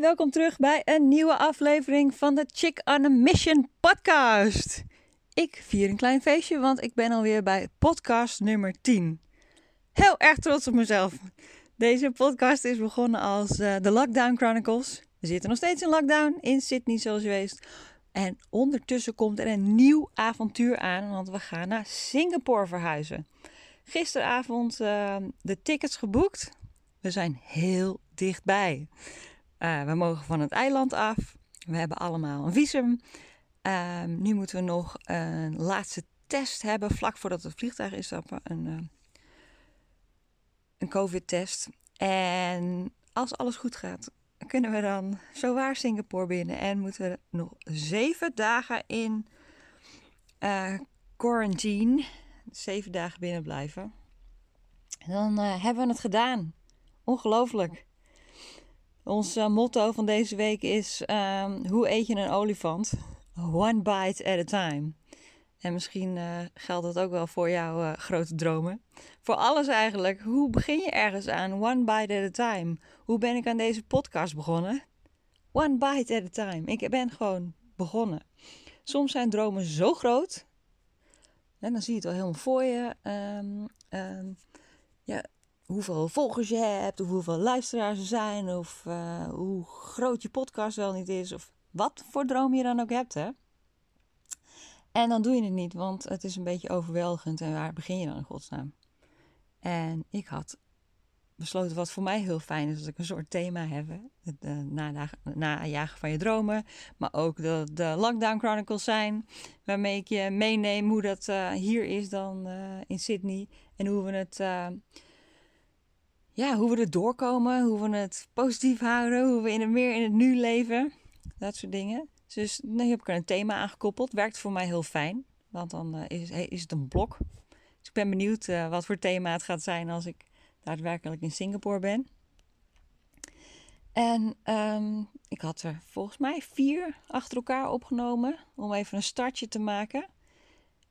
Welkom terug bij een nieuwe aflevering van de Chick on a Mission podcast. Ik vier een klein feestje, want ik ben alweer bij podcast nummer 10. Heel erg trots op mezelf. Deze podcast is begonnen als uh, de Lockdown Chronicles. We zitten nog steeds in lockdown in Sydney, zoals je weet. En ondertussen komt er een nieuw avontuur aan, want we gaan naar Singapore verhuizen. Gisteravond uh, de tickets geboekt. We zijn heel dichtbij. Uh, we mogen van het eiland af. We hebben allemaal een visum. Uh, nu moeten we nog een laatste test hebben vlak voordat het vliegtuig instappen. Een, uh, een COVID-test. En als alles goed gaat, kunnen we dan zo waar Singapore binnen. En moeten we nog zeven dagen in uh, quarantine. Zeven dagen binnen blijven. En dan hebben we het gedaan. Ongelooflijk. Ons uh, motto van deze week is: um, hoe eet je een olifant? One bite at a time. En misschien uh, geldt dat ook wel voor jouw uh, grote dromen. Voor alles eigenlijk. Hoe begin je ergens aan? One bite at a time. Hoe ben ik aan deze podcast begonnen? One bite at a time. Ik ben gewoon begonnen. Soms zijn dromen zo groot. En dan zie je het al helemaal voor je. Um, um, ja, hoeveel volgers je hebt, of hoeveel luisteraars er zijn, of uh, hoe groot je podcast wel niet is, of wat voor droom je dan ook hebt. Hè? En dan doe je het niet, want het is een beetje overweldigend en waar begin je dan in godsnaam? En ik had besloten wat voor mij heel fijn is, dat ik een soort thema heb. Het uh, najagen van je dromen, maar ook de, de Lockdown Chronicles zijn, waarmee ik je meeneem hoe dat uh, hier is dan in Sydney en hoe we het ja, hoe we er doorkomen, hoe we het positief houden, hoe we in het meer in het nu leven. Dat soort dingen. Dus nu heb ik er een thema aan gekoppeld. Werkt voor mij heel fijn, want dan uh, is, is het een blok. Dus ik ben benieuwd uh, wat voor thema het gaat zijn als ik daadwerkelijk in Singapore ben. En um, ik had er volgens mij vier achter elkaar opgenomen om even een startje te maken.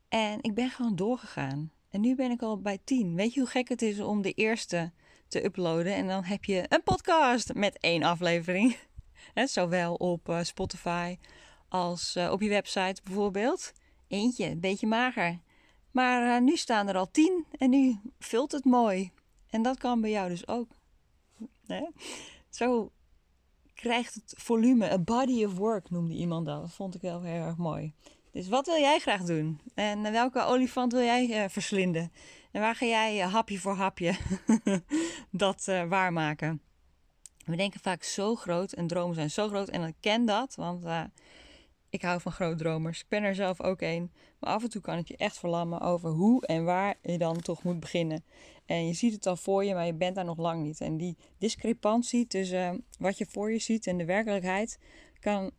En ik ben gewoon doorgegaan. En nu ben ik al bij tien. Weet je hoe gek het is om de eerste te uploaden. En dan heb je een podcast met één aflevering. Zowel op uh, Spotify als uh, op je website bijvoorbeeld. Eentje, een beetje mager. Maar uh, nu staan er al tien en nu vult het mooi. En dat kan bij jou dus ook. Zo krijgt het volume. A body of work noemde iemand dat. Dat vond ik wel heel erg mooi. Dus wat wil jij graag doen? En welke olifant wil jij verslinden? En waar ga jij hapje voor hapje dat uh, waarmaken? We denken vaak zo groot en dromen zijn zo groot. En ik ken dat, want uh, ik hou van grootdromers. Ik ben er zelf ook een. Maar af en toe kan het je echt verlammen over hoe en waar je dan toch moet beginnen. En je ziet het al voor je, maar je bent daar nog lang niet. En die discrepantie tussen wat je voor je ziet en de werkelijkheid kan,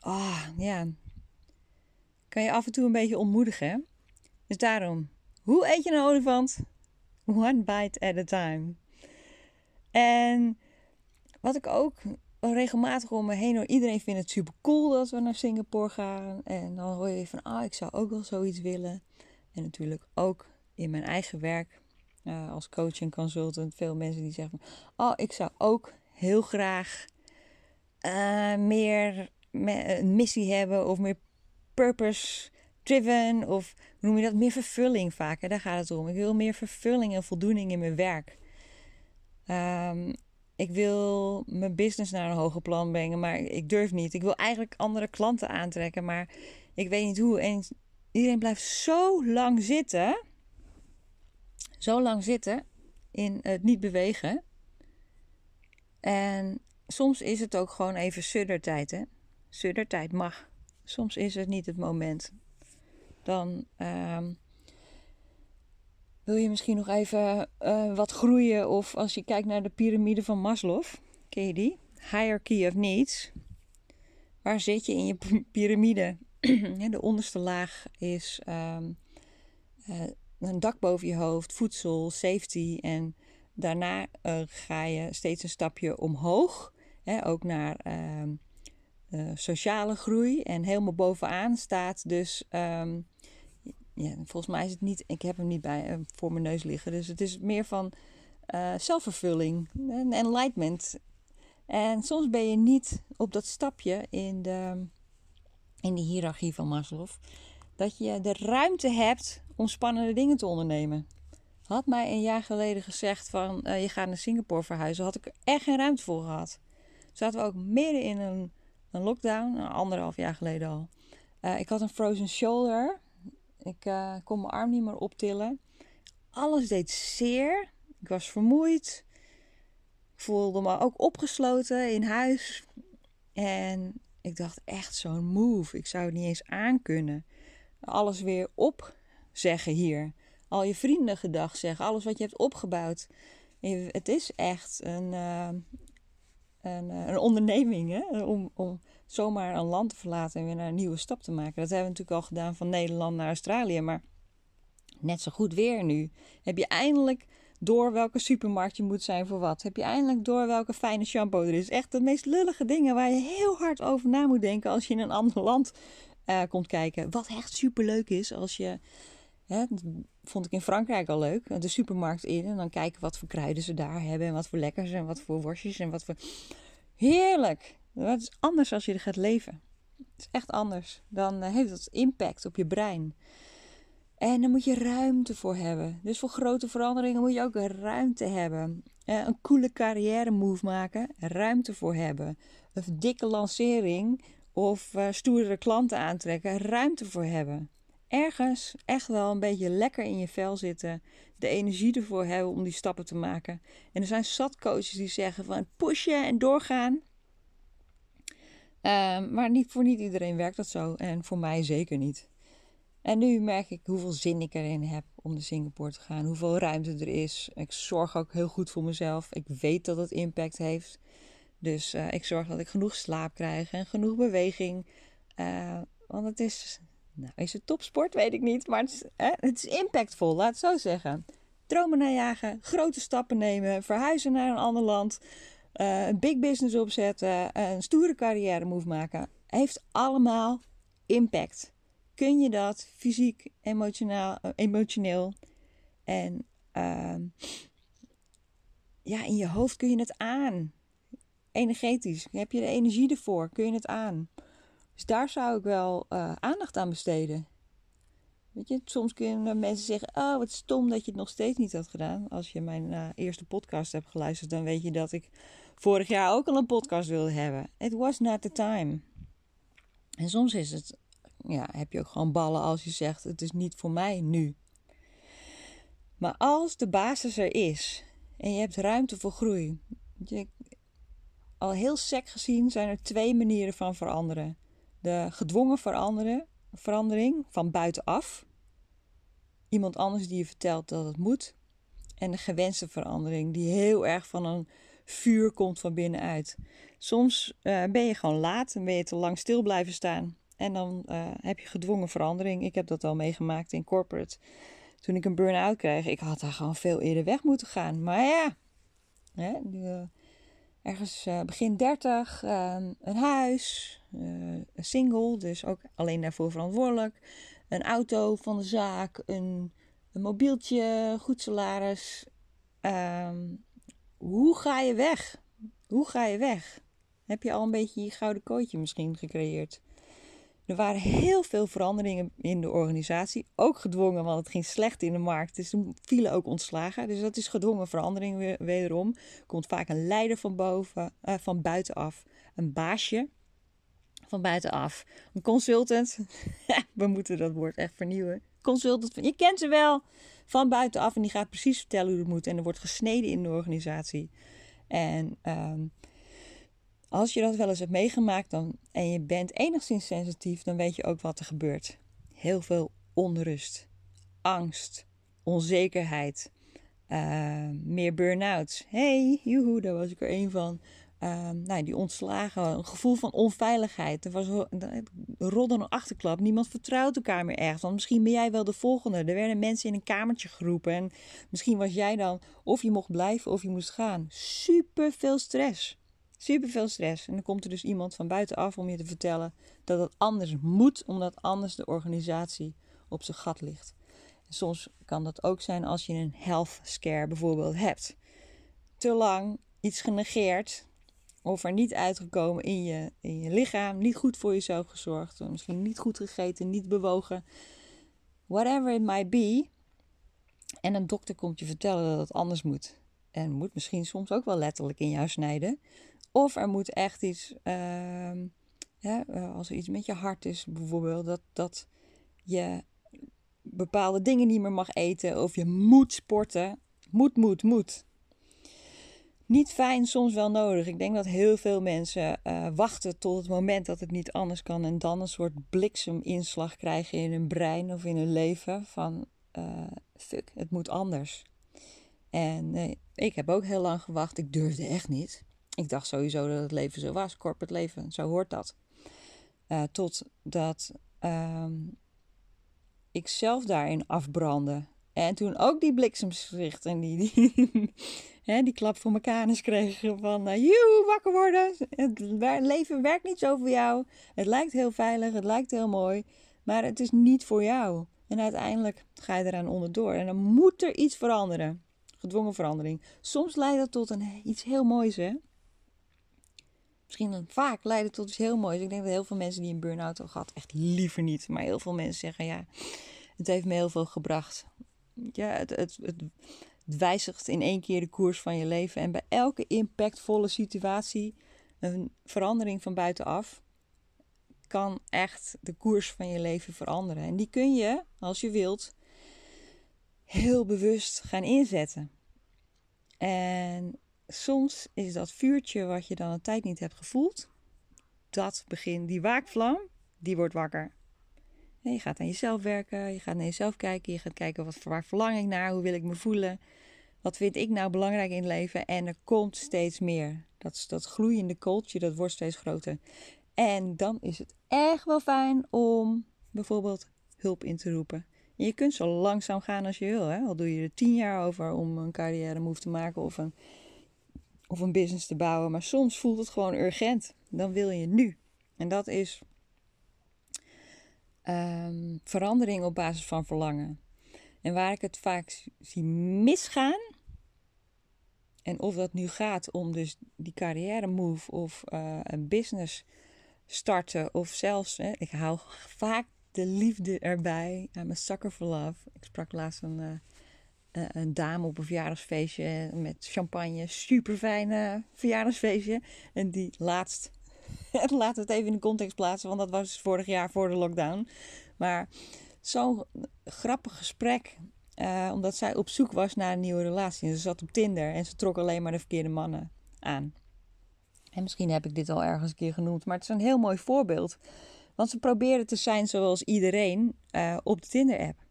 oh, ja, kan je af en toe een beetje ontmoedigen. Dus daarom, hoe eet je een olifant? One bite at a time. En wat ik ook regelmatig om me heen hoor, iedereen vindt het super cool dat we naar Singapore gaan. En dan hoor je van, ah, ik zou ook wel zoiets willen. En natuurlijk ook in mijn eigen werk uh, als coach en consultant. Veel mensen die zeggen, oh, ik zou ook heel graag uh, meer een missie hebben of meer purpose driven of noem je dat meer vervulling vaak. Hè? Daar gaat het om. Ik wil meer vervulling en voldoening in mijn werk. Um, ik wil mijn business naar een hoger plan brengen, maar ik durf niet. Ik wil eigenlijk andere klanten aantrekken, maar ik weet niet hoe. En iedereen blijft zo lang zitten, zo lang zitten in het niet bewegen. En soms is het ook gewoon even suddertijd, hè. Suddertijd mag. Soms is het niet het moment dan um, wil je misschien nog even uh, wat groeien. Of als je kijkt naar de piramide van Maslow, ken je die? Hierarchy of Needs. Waar zit je in je piramide? de onderste laag is um, uh, een dak boven je hoofd, voedsel, safety. En daarna uh, ga je steeds een stapje omhoog. Hè, ook naar um, sociale groei. En helemaal bovenaan staat dus um, ja, volgens mij is het niet, ik heb hem niet bij, uh, voor mijn neus liggen. Dus het is meer van uh, zelfvervulling en enlightenment. En soms ben je niet op dat stapje in de, in de hiërarchie van Maslow. Dat je de ruimte hebt om spannende dingen te ondernemen. Had mij een jaar geleden gezegd van je gaat naar Singapore verhuizen, had ik er echt geen ruimte voor gehad. Zaten we ook midden in een, een lockdown, een anderhalf jaar geleden al. Uh, ik had een frozen shoulder. Ik uh, kon mijn arm niet meer optillen. Alles deed zeer. Ik was vermoeid. Ik voelde me ook opgesloten in huis. En ik dacht echt zo'n move. Ik zou het niet eens aankunnen. Alles weer opzeggen hier. Al je vrienden gedag zeggen. Alles wat je hebt opgebouwd. Het is echt een, uh, een, een, onderneming hè? Om, om zomaar een land te verlaten en weer naar een nieuwe stap te maken. Dat hebben we natuurlijk al gedaan van Nederland naar Australië. Maar net zo goed weer nu. Heb je eindelijk door welke supermarkt je moet zijn voor wat? Heb je eindelijk door welke fijne shampoo er is? Echt de meest lullige dingen waar je heel hard over na moet denken als je in een ander land uh, komt kijken. Wat echt super leuk is als je. Hè, vond ik in Frankrijk al leuk. De supermarkt in en dan kijken wat voor kruiden ze daar hebben. En wat voor lekkers en wat voor worstjes en wat voor. Heerlijk! Dat is anders als je er gaat leven. Het is echt anders. Dan uh, heeft dat impact op je brein. En daar moet je ruimte voor hebben. Dus voor grote veranderingen moet je ook ruimte hebben. Uh, een coole carrière move maken, ruimte voor hebben. Een dikke lancering of uh, stoerdere klanten aantrekken, ruimte voor hebben. Ergens echt wel een beetje lekker in je vel zitten. De energie ervoor hebben om die stappen te maken. En er zijn zat coaches die zeggen van pushen en doorgaan. Um, maar niet, voor niet iedereen werkt dat zo. En voor mij zeker niet. En nu merk ik hoeveel zin ik erin heb om naar Singapore te gaan. Hoeveel ruimte er is. Ik zorg ook heel goed voor mezelf. Ik weet dat het impact heeft. Dus uh, ik zorg dat ik genoeg slaap krijg en genoeg beweging. Uh, want het is, nou is het topsport, weet ik niet. Maar het is, het is impactvol, laat het zo zeggen. Dromen najagen, grote stappen nemen, verhuizen naar een ander land. Uh, een big business opzetten, een stoere carrière move maken. Heeft allemaal impact kun je dat fysiek, emotioneel, eh, emotioneel en uh, ja, in je hoofd kun je het aan. Energetisch, heb je de energie ervoor, kun je het aan. Dus daar zou ik wel uh, aandacht aan besteden. Weet je, soms kunnen mensen zeggen: Oh, wat stom dat je het nog steeds niet had gedaan. Als je mijn uh, eerste podcast hebt geluisterd, dan weet je dat ik vorig jaar ook al een podcast wilde hebben. It was not the time. En soms is het ja, heb je ook gewoon ballen als je zegt: het is niet voor mij nu. Maar als de basis er is en je hebt ruimte voor groei. Je, al heel sec gezien zijn er twee manieren van veranderen: de gedwongen verandering van buitenaf. Iemand anders die je vertelt dat het moet. En de gewenste verandering, die heel erg van een vuur komt van binnenuit. Soms uh, ben je gewoon laat en ben je te lang stil blijven staan. En dan uh, heb je gedwongen verandering. Ik heb dat al meegemaakt in corporate. Toen ik een burn-out kreeg, ik had daar gewoon veel eerder weg moeten gaan. Maar ja, hè, uh, ergens uh, begin 30, ehm, een huis, een single, dus ook alleen daarvoor verantwoordelijk. Een auto van de zaak, een, een mobieltje, goed salaris. Ehm, hoe ga je weg? Hoe ga je weg? Heb je al een beetje je gouden kootje misschien gecreëerd? Er waren heel veel veranderingen in de organisatie. Ook gedwongen, want het ging slecht in de markt. Dus toen vielen ook ontslagen. Dus dat is gedwongen verandering wederom. Komt vaak een leider van boven, uh, van buitenaf. Een baasje van buitenaf. Een consultant. We moeten dat woord echt vernieuwen. Consultant. Je kent ze wel. Van buitenaf. En die gaat precies vertellen hoe het moet. En er wordt gesneden in de organisatie. En... Um, als je dat wel eens hebt meegemaakt dan, en je bent enigszins sensitief, dan weet je ook wat er gebeurt. Heel veel onrust, angst, onzekerheid, uh, meer burn-outs. hey, joehoe, daar was ik er een van. Uh, nou, die ontslagen, een gevoel van onveiligheid. Er was een een achterklap. Niemand vertrouwt elkaar meer ergens. Want misschien ben jij wel de volgende. Er werden mensen in een kamertje geroepen. En misschien was jij dan, of je mocht blijven of je moest gaan. Super veel stress. Super veel stress. En dan komt er dus iemand van buitenaf om je te vertellen dat het anders moet, omdat anders de organisatie op zijn gat ligt. En soms kan dat ook zijn als je een health scare bijvoorbeeld hebt. Te lang iets genegeerd, of er niet uitgekomen in je, in je lichaam, niet goed voor jezelf gezorgd, misschien niet goed gegeten, niet bewogen, whatever it might be. En een dokter komt je vertellen dat het anders moet. En moet misschien soms ook wel letterlijk in jou snijden. Of er moet echt iets, uh, als er iets met je hart is bijvoorbeeld, dat, dat je bepaalde dingen niet meer mag eten of je moet sporten. Moet, moet, moet. Niet fijn, soms wel nodig. Ik denk dat heel veel mensen uh, wachten tot het moment dat het niet anders kan en dan een soort blikseminslag krijgen in hun brein of in hun leven van uh, fuck, het moet anders. En uh, ik heb ook heel lang gewacht. Ik durfde echt niet. Ik dacht sowieso dat het leven zo was, corporate leven, zo hoort dat. totdat ehm, ik zelf daarin afbrandde. En toen ook die bliksemschicht en die, die, hè, die klap voor elkaar eens kregen van... Uh, wakker worden! Het leven werkt niet zo voor jou. Het lijkt heel veilig, het lijkt heel mooi. Maar het is niet voor jou. En uiteindelijk ga je eraan onderdoor. En dan moet er iets veranderen. Gedwongen verandering. Soms leidt dat tot een, iets heel moois, hè? Misschien vaak leidt het tot iets heel moois. Ik denk dat heel veel mensen die een burn-out hebben gehad, echt liever niet. Maar heel veel mensen zeggen, ja, het heeft me heel veel gebracht. Ja, het, het, het, wijzigt in één keer de koers van je leven. En bij elke impactvolle situatie, een verandering van buitenaf, kan echt de koers van je leven veranderen. En die kun je, als je wilt, heel bewust gaan inzetten. En soms is dat vuurtje wat je dan een tijd niet hebt gevoeld, dat begint, die waakvlam, die wordt wakker. Je gaat aan jezelf werken, je gaat naar jezelf kijken, je gaat kijken wat, waar verlang ik naar, hoe wil ik me voelen, wat vind ik nou belangrijk in het leven en er komt steeds meer. Dat, dat groeiende kooltje, dat wordt steeds groter. En dan is het echt wel fijn om bijvoorbeeld hulp in te roepen. En je kunt zo langzaam gaan als je wil. Hè? Al doe je er tien jaar over om een carrière move te maken of een, of een business te bouwen. Maar soms voelt het gewoon urgent. Dan wil je nu. En dat is um, verandering op basis van verlangen. En waar ik het vaak zie misgaan. En of dat nu gaat om dus die carrière move of uh, een business starten of zelfs, hè, ik hou vaak de liefde erbij. I'm a sucker for love. Ik sprak laatst uh, een dame op een verjaardagsfeestje met champagne. Super fijne verjaardagsfeestje. En die laatst, laat het even in de context plaatsen, want dat was vorig jaar voor de lockdown. Maar zo'n grappig gesprek. Uh, omdat zij op zoek was naar een nieuwe relatie. ze zat op Tinder en ze trok alleen maar de verkeerde mannen aan. En misschien heb ik dit al ergens een keer genoemd, maar het is een heel mooi voorbeeld. Want ze probeerde te zijn zoals iedereen uh, op de Tinder-app.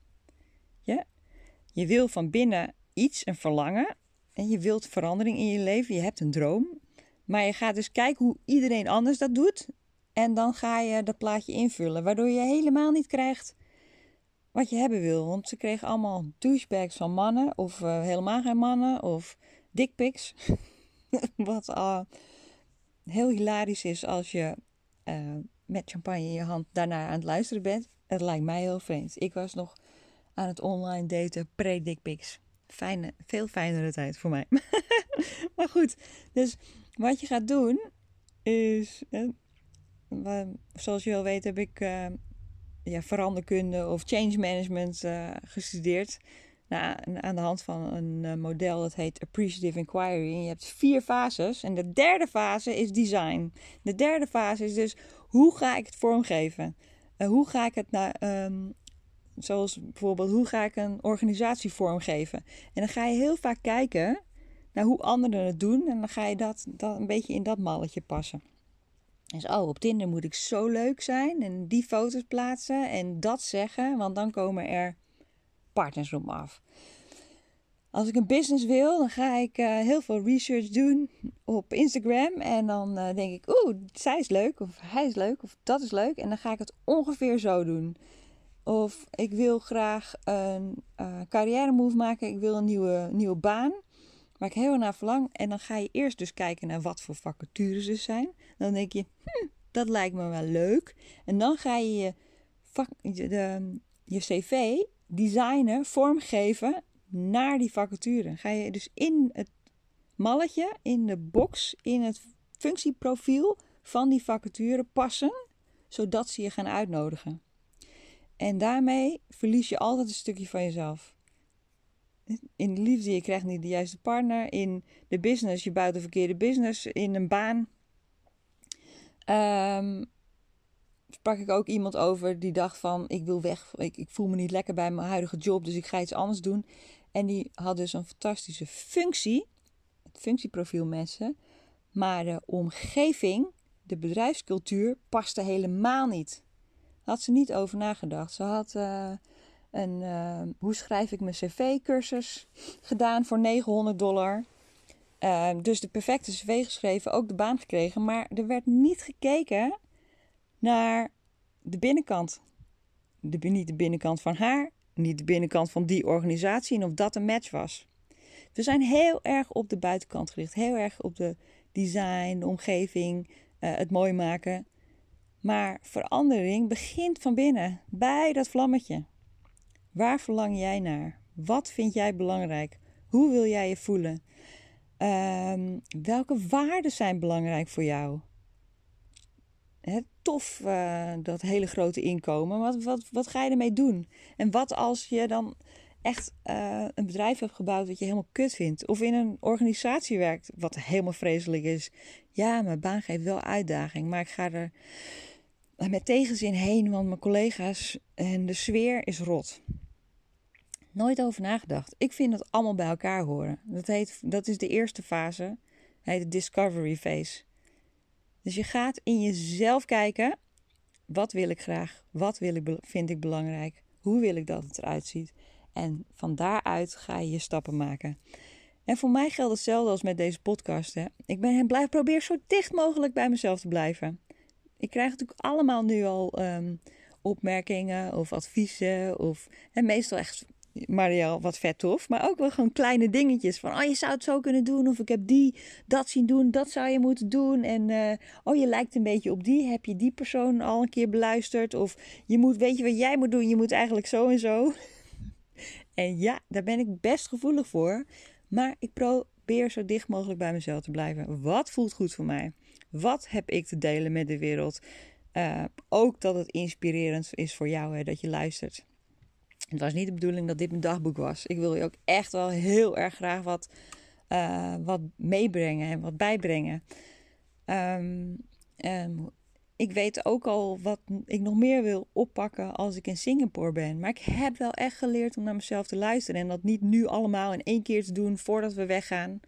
Je wil van binnen iets, een verlangen. En je wilt verandering in je leven. Je hebt een droom. Maar je gaat dus kijken hoe iedereen anders dat doet. En dan ga je dat plaatje invullen. Waardoor je helemaal niet krijgt wat je hebben wil. Want ze kregen allemaal douchebags van mannen. Of uh, helemaal geen mannen. Of dickpics. wat al... Uh, heel hilarisch is als je uh, met champagne in je hand daarna aan het luisteren bent. Het lijkt mij heel vreemd. Ik was nog aan het online daten pre-dickpics. Fijne, veel fijnere tijd voor mij. maar goed, dus wat je gaat doen is, zoals je wel weet heb ik uh, ja, veranderkunde of change management gestudeerd. Nou, aan de hand van een eh, model dat heet Appreciative Inquiry. Je hebt vier fases. En de derde fase is design. De derde fase is dus hoe ga ik het vormgeven? Uh, hoe ga ik het naar. Um, zoals bijvoorbeeld, hoe ga ik een organisatie vormgeven? En dan ga je heel vaak kijken naar hoe anderen het doen. En dan ga je dat, dat een beetje in dat malletje passen. Dus oh, op Tinder moet ik zo leuk zijn en die foto's plaatsen en dat zeggen, want dan komen er partners op me af. Als ik een business wil, dan ga ik uh, heel veel research doen op Instagram. En dan uh, denk ik, oeh, zij is leuk, of hij is leuk, of dat is leuk. En dan ga ik het ongeveer zo doen. Of ik wil graag een uh, carrière move maken. Ik wil een nieuwe, nieuwe baan. Waar ik heel naar verlang. En dan ga je eerst dus kijken naar wat voor vacatures er zijn. Dan denk je, hm, dat lijkt me wel leuk. En dan ga je je, je cv designen, vormgeven naar die vacature. Ga je dus in het malletje, in de box, in het functieprofiel van die vacature passen, zodat ze je gaan uitnodigen. En daarmee verlies je altijd een stukje van jezelf. In de liefde, je krijgt niet de juiste partner. In de business, je bouwt de verkeerde business. In een baan. Um, sprak ik ook iemand over die dacht van... ik wil weg, ik, ik voel me niet lekker bij mijn huidige job... dus ik ga iets anders doen. En die had dus een fantastische functie. Het functieprofiel mensen. Maar de omgeving, de bedrijfscultuur, paste helemaal niet. Had ze niet over nagedacht. Ze had uh, een uh, hoe schrijf ik mijn cv-cursus gedaan voor 900 dollar. Uh, dus de perfecte cv geschreven, ook de baan gekregen. Maar er werd niet gekeken naar de binnenkant. De, niet de binnenkant van haar, niet de binnenkant van die organisatie en of dat een match was. We zijn heel erg op de buitenkant gericht, heel erg op de design, de omgeving, uh, het mooi maken. Maar verandering begint van binnen, bij dat vlammetje. Waar verlang jij naar? Wat vind jij belangrijk? Hoe wil jij je voelen? Uh, welke waarden zijn belangrijk voor jou? Het tof, uh, dat hele grote inkomen. Wat, wat, wat ga je ermee doen? En wat als je dan echt uh, een bedrijf hebt gebouwd dat je helemaal kut vindt? Of in een organisatie werkt wat helemaal vreselijk is. Ja, mijn baan geeft wel uitdaging, maar ik ga er met tegenzin heen, want mijn collega's en de sfeer is rot. Nooit over nagedacht. Ik vind dat allemaal bij elkaar horen. Dat, heet, dat is de eerste fase, heet de discovery phase. Dus je gaat in jezelf kijken. Wat wil ik graag? Wat wil ik, vind ik belangrijk? Hoe wil ik dat het eruit ziet? En van daaruit ga je je stappen maken. En voor mij geldt hetzelfde als met deze podcast. Hè. Ik ben en blijf probeer zo dicht mogelijk bij mezelf te blijven. Ik krijg natuurlijk allemaal nu al um, opmerkingen of adviezen. Of, en meestal echt Marielle, wat vet tof. Maar ook wel gewoon kleine dingetjes. Van, oh, je zou het zo kunnen doen. Of ik heb die, dat zien doen. Dat zou je moeten doen. En, uh, oh, je lijkt een beetje op die. Heb je die persoon al een keer beluisterd? Of je moet, weet je wat jij moet doen? Je moet eigenlijk zo en zo. en ja, daar ben ik best gevoelig voor. Maar ik probeer zo dicht mogelijk bij mezelf te blijven. Wat voelt goed voor mij? Wat heb ik te delen met de wereld? Uh, ook dat het inspirerend is voor jou, hè, dat je luistert. Het was niet de bedoeling dat dit mijn dagboek was. Ik wil je ook echt wel heel erg graag wat, uh, wat meebrengen en wat bijbrengen. Um, um, ik weet ook al wat ik nog meer wil oppakken als ik in Singapore ben. Maar ik heb wel echt geleerd om naar mezelf te luisteren. En dat niet nu allemaal in één keer te doen voordat we weggaan.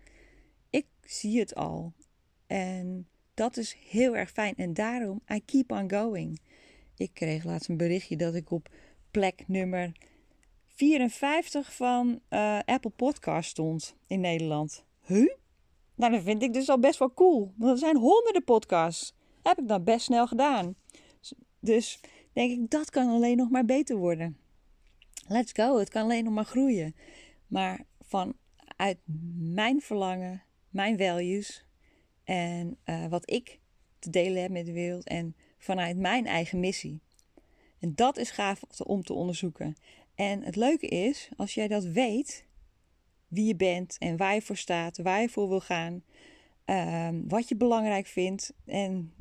Ik zie het al. En dat is heel erg fijn. En daarom, I keep on going. Ik kreeg laatst een berichtje dat ik op plek nummer 54 van uh, Apple Podcast stond in Nederland. Huh? Nou, dat vind ik dus al best wel cool. Want er zijn honderden podcasts. Heb ik dan best snel gedaan. Dus denk ik, dat kan alleen nog maar beter worden. Let's go, het kan alleen nog maar groeien. Maar vanuit mijn verlangen, mijn values en uh, wat ik te delen heb met de wereld en vanuit mijn eigen missie. En dat is gaaf om te onderzoeken. En het leuke is, als jij dat weet, wie je bent en waar je voor staat, waar je voor wil gaan, uh, wat je belangrijk vindt, en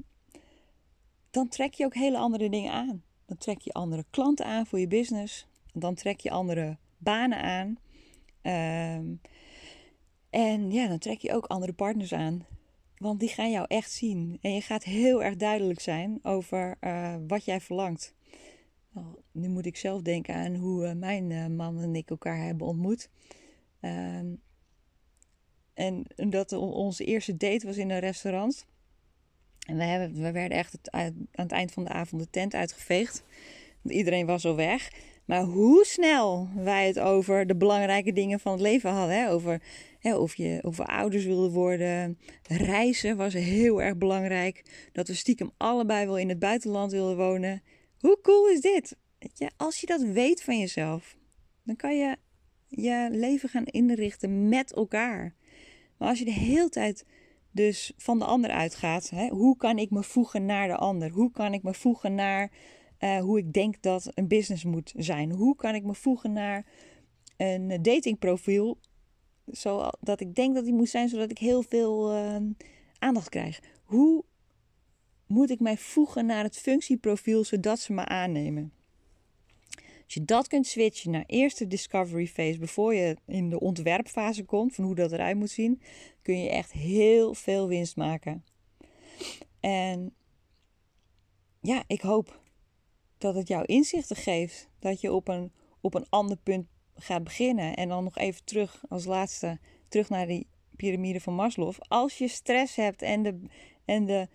dan trek je ook hele andere dingen aan. Dan trek je andere klanten aan voor je business. Dan trek je andere banen aan. Um, en ja, dan trek je ook andere partners aan. Want die gaan jou echt zien. En je gaat heel erg duidelijk zijn over uh, wat jij verlangt. Nou, nu moet ik zelf denken aan hoe uh, mijn uh, man en ik elkaar hebben ontmoet. Ehm, en dat onze eerste date was in een restaurant. En we, hebben, we werden echt aan het eind van de avond de tent uitgeveegd. Iedereen was al weg. Maar hoe snel wij het over de belangrijke dingen van het leven hadden. Hè? Over of, je, we ouders wilden worden. Reizen was heel erg belangrijk. Dat we stiekem allebei wel in het buitenland wilden wonen. Hoe cool is dit? Als je dat weet van jezelf, dan kan je je leven gaan inrichten met elkaar. Maar als je de hele tijd dus van de ander uitgaat, hè, hoe kan ik me voegen naar de ander? Hoe kan ik me voegen naar uh, hoe ik denk dat een business moet zijn? Hoe kan ik me voegen naar een datingprofiel zodat ik denk dat die moet zijn, zodat ik heel veel uh, aandacht krijg? Hoe moet ik mij voegen naar het functieprofiel zodat ze me aannemen? Als je dat kunt switchen naar eerst de discovery phase, voor je in de ontwerpfase komt, van hoe dat eruit moet zien, kun je echt heel veel winst maken. En ja, ik hoop dat het jou inzichten geeft. Dat je op een, op een ander punt gaat beginnen. En dan nog even terug als laatste, terug naar die piramide van Maslow. Als je stress hebt en de, en de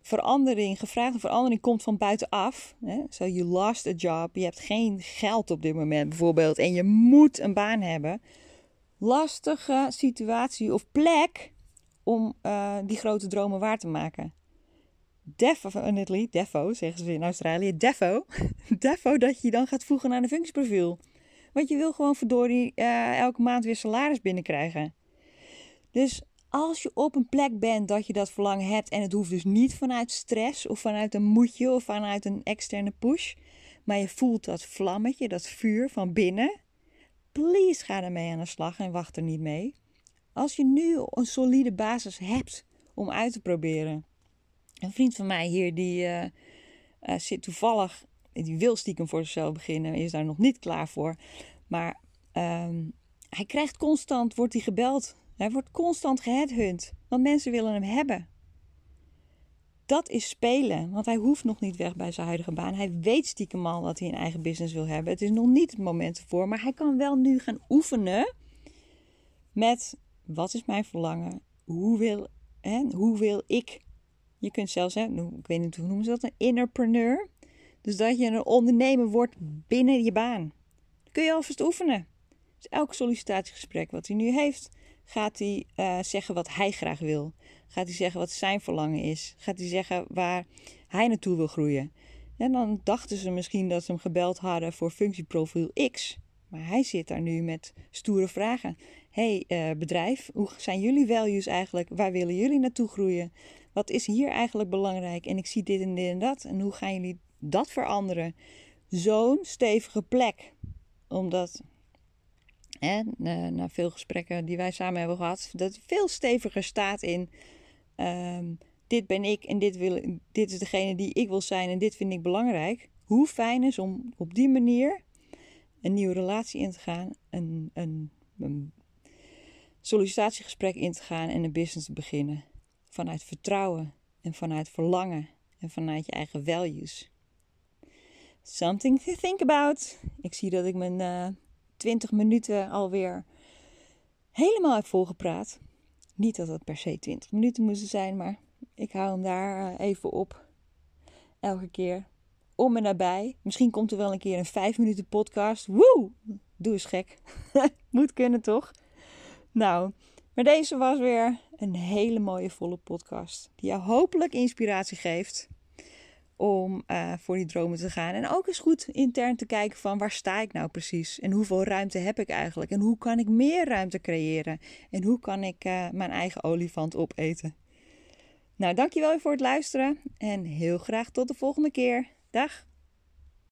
verandering, gevraagde verandering komt van buitenaf. Zo, so you lost a job. Je hebt geen geld op dit moment bijvoorbeeld. En je moet een baan hebben. Lastige situatie of plek om uh, die grote dromen waar te maken definitely, defo zeggen ze in Australië, defo, defo dat je dan gaat voegen aan een functieprofiel. Want je wil gewoon verdorie uh, elke maand weer salaris binnenkrijgen. Dus als je op een plek bent dat je dat verlangen hebt en het hoeft dus niet vanuit stress of vanuit een moedje of vanuit een externe push, maar je voelt dat vlammetje, dat vuur van binnen, please ga ermee aan de slag en wacht er niet mee. Als je nu een solide basis hebt om uit te proberen, een vriend van mij hier, die uh, uh, zit toevallig, die wil stiekem voor zichzelf beginnen, is daar nog niet klaar voor. Maar um, hij krijgt constant, wordt hij gebeld. Hij wordt constant geheadhunt, want mensen willen hem hebben. Dat is spelen, want hij hoeft nog niet weg bij zijn huidige baan. Hij weet stiekem al dat hij een eigen business wil hebben. Het is nog niet het moment ervoor, maar hij kan wel nu gaan oefenen met wat is mijn verlangen? Hoe wil, hè, hoe wil ik je kunt zelfs, hè, ik weet niet hoe noemen ze dat, een innerpreneur. Dus dat je een ondernemer wordt binnen je baan. Kun je alvast oefenen. Dus elk sollicitatiegesprek wat hij nu heeft, gaat hij uh, zeggen wat hij graag wil. Gaat hij zeggen wat zijn verlangen is. Gaat hij zeggen waar hij naartoe wil groeien. En dan dachten ze misschien dat ze hem gebeld hadden voor functieprofiel X. Maar hij zit daar nu met stoere vragen. hey, uh, bedrijf, hoe zijn jullie values eigenlijk? Waar willen jullie naartoe groeien? Wat is hier eigenlijk belangrijk? En ik zie dit en dit en dat. En hoe gaan jullie dat veranderen? Zo'n stevige plek. Omdat, hè, na, veel gesprekken die wij samen hebben gehad, dat veel steviger staat in. Um, dit ben ik en dit, wil, dit is degene die ik wil zijn en dit vind ik belangrijk. Hoe fijn is om op die manier een nieuwe relatie in te gaan, een, een sollicitatiegesprek in te gaan en een business te beginnen vanuit vertrouwen en vanuit verlangen en vanuit je eigen values. Something to think about. Ik zie dat ik mijn uh, eh, 20 minuten alweer helemaal heb volgepraat. Niet dat het per se 20 minuten moesten zijn, maar ik hou hem daar eh, even op. Elke keer om en nabij. Misschien komt er wel een keer een 5 minuten podcast. Woe! Doe eens gek. Moet kunnen toch? Nou, maar deze was weer een hele mooie volle podcast. Die jou hopelijk inspiratie geeft om uh, voor die dromen te gaan. En ook eens goed intern te kijken van waar sta ik nou precies? En hoeveel ruimte heb ik eigenlijk? En hoe kan ik meer ruimte creëren? En hoe kan ik uh, mijn eigen olifant opeten? Nou, dankjewel voor het luisteren. En heel graag tot de volgende keer. Dag!